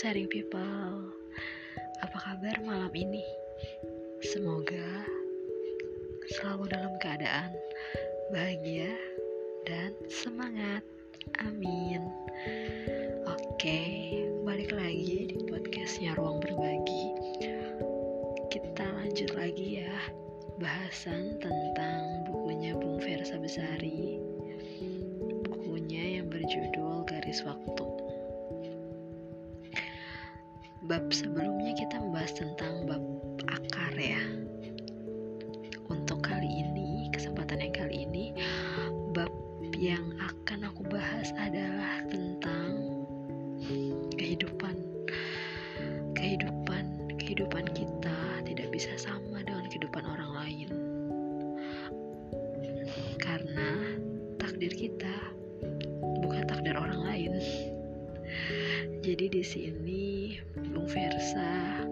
sharing people. Apa kabar malam ini? Semoga selalu dalam keadaan bahagia dan semangat. Amin. Oke, balik lagi di podcastnya Ruang Berbagi. Kita lanjut lagi ya Bahasan tentang bukunya Bung Versa Besari. Bukunya yang berjudul Garis Waktu bab sebelumnya kita membahas tentang bab akar ya. Untuk kali ini, kesempatan yang kali ini, bab yang akan aku bahas adalah tentang kehidupan. Kehidupan, kehidupan kita tidak bisa sama dengan kehidupan orang lain. Karena takdir kita bukan takdir orang lain. Jadi di sini Bung Versa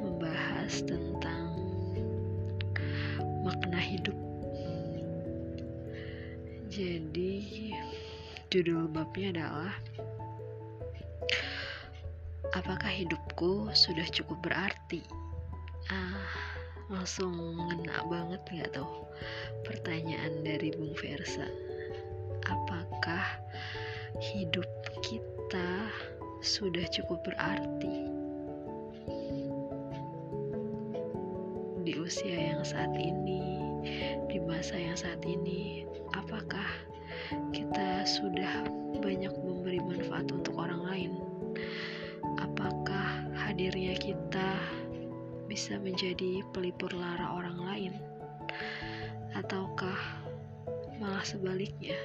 membahas tentang makna hidup. Jadi judul babnya adalah Apakah hidupku sudah cukup berarti? Ah, langsung ngena banget nggak tuh pertanyaan dari Bung Versa. Apakah hidup kita sudah cukup berarti di usia yang saat ini, di masa yang saat ini, apakah kita sudah banyak memberi manfaat untuk orang lain? Apakah hadirnya kita bisa menjadi pelipur lara orang lain? Ataukah malah sebaliknya?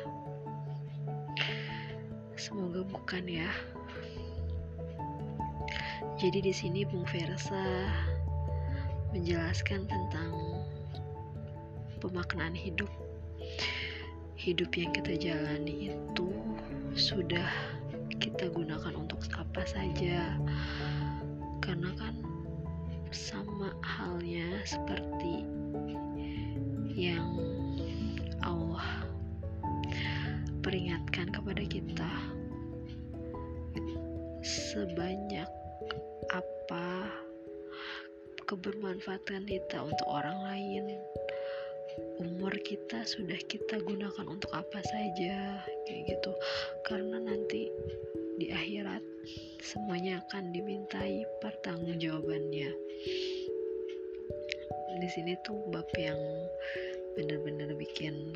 Semoga bukan ya. Jadi di sini Bung Versa menjelaskan tentang pemaknaan hidup. Hidup yang kita jalani itu sudah kita gunakan untuk apa saja. Karena kan sama halnya seperti yang Allah peringatkan kepada kita sebanyak apa kebermanfaatan kita untuk orang lain? Umur kita sudah kita gunakan untuk apa saja kayak gitu. Karena nanti di akhirat semuanya akan dimintai pertanggungjawabannya. Di sini tuh bab yang bener-bener bikin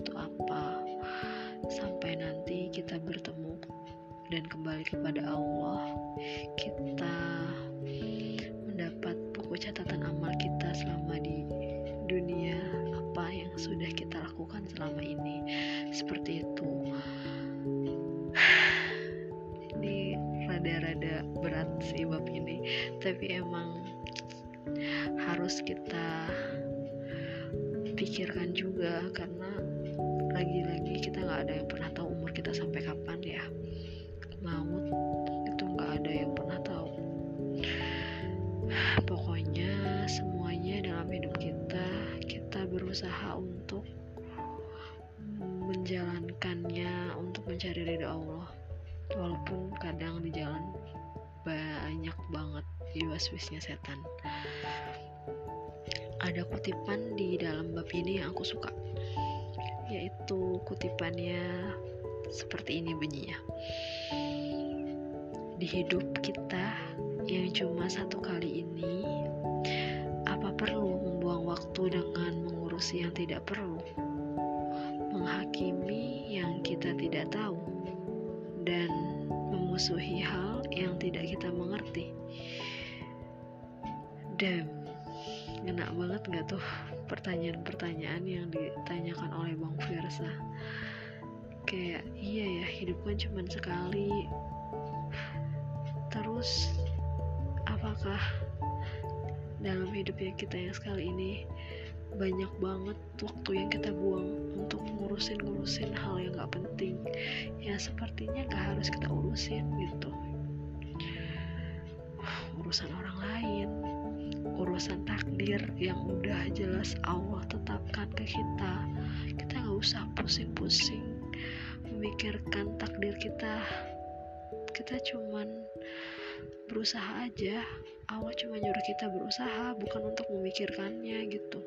tuh apa sampai nanti kita bertemu dan kembali kepada Allah. Kita mendapat buku catatan amal kita selama di dunia apa yang sudah kita lakukan selama ini. Seperti itu. Rada-rada berat sih bab ini. Tapi emang harus kita pikirkan juga karena lagi-lagi kita nggak ada yang pernah tahu umur kita sampai kapan ya. Maut itu nggak ada yang pernah tahu. Pokoknya semuanya dalam hidup kita kita berusaha untuk menjalankannya untuk mencari ridho Allah. Walaupun kadang di jalan banyak banget waswisnya setan. Ada kutipan di dalam bab ini yang aku suka yaitu kutipannya seperti ini bunyinya. Di hidup kita yang cuma satu kali ini apa perlu membuang waktu dengan mengurusi yang tidak perlu? Menghakimi yang kita tidak tahu dan memusuhi hal yang tidak kita mengerti. Dan ngena banget gak tuh pertanyaan-pertanyaan yang ditanyakan oleh Bang Firsa? Kayak iya ya hidup kan cuma sekali. Terus apakah dalam hidup yang kita yang sekali ini banyak banget waktu yang kita buang untuk ngurusin-ngurusin hal yang gak penting yang sepertinya gak harus kita urusin gitu urusan orang lain urusan takdir yang udah jelas Allah tetapkan ke kita. Kita nggak usah pusing-pusing memikirkan takdir kita. Kita cuman berusaha aja. Allah cuma nyuruh kita berusaha bukan untuk memikirkannya gitu.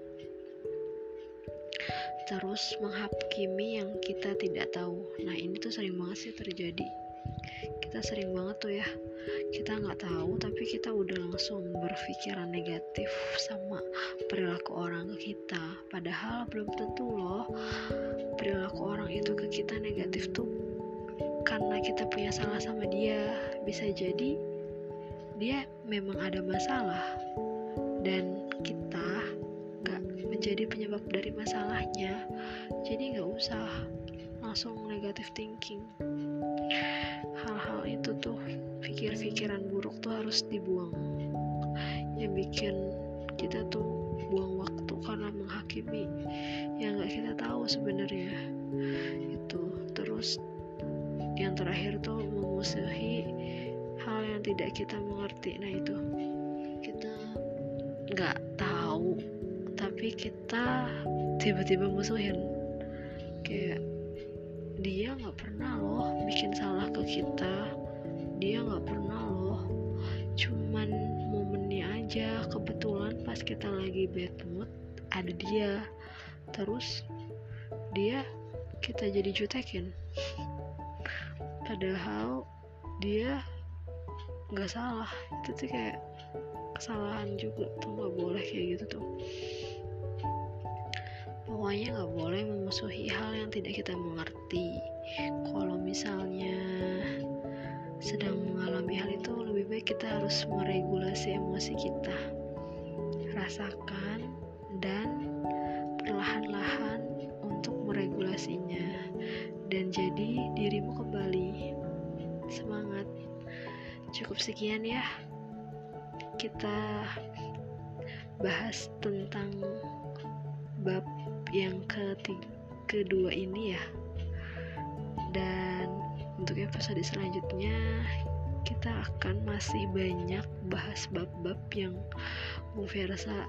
Terus menghakimi yang kita tidak tahu. Nah ini tuh sering banget sih terjadi kita sering banget tuh ya. Kita nggak tahu tapi kita udah langsung berpikiran negatif sama perilaku orang ke kita. Padahal belum tentu loh perilaku orang itu ke kita negatif tuh karena kita punya salah sama dia. Bisa jadi dia memang ada masalah dan kita gak menjadi penyebab dari masalahnya. Jadi gak usah langsung negatif thinking hal-hal itu tuh pikir-pikiran buruk tuh harus dibuang. Yang bikin kita tuh buang waktu karena menghakimi yang gak kita tahu sebenarnya. Itu terus yang terakhir tuh memusuhi hal yang tidak kita mengerti. Nah itu kita nggak tahu tapi kita tiba-tiba musuhin. Kayak dia nggak pernah loh bikin salah ke kita. Dia nggak pernah loh. Cuman momennya aja kebetulan pas kita lagi bad mood ada dia. Terus dia kita jadi jutekin. Padahal dia nggak salah. Itu tuh kayak kesalahan juga tuh nggak boleh kayak gitu tuh pokoknya nggak boleh memusuhi hal yang tidak kita mengerti. Kalau misalnya sedang mengalami hal itu lebih baik kita harus meregulasi emosi kita. Rasakan dan perlahan-lahan untuk meregulasinya. Dan jadi dirimu kembali. Semangat. Cukup sekian ya. Kita bahas tentang bab yang ketiga, kedua ini ya. Dan untuk episode selanjutnya kita akan masih banyak bahas bab-bab yang Bu Versa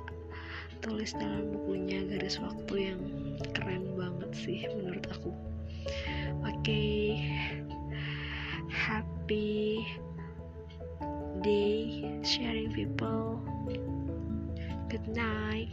tulis dalam bukunya garis waktu yang keren banget sih menurut aku. Oke. Okay. happy day sharing people. Good night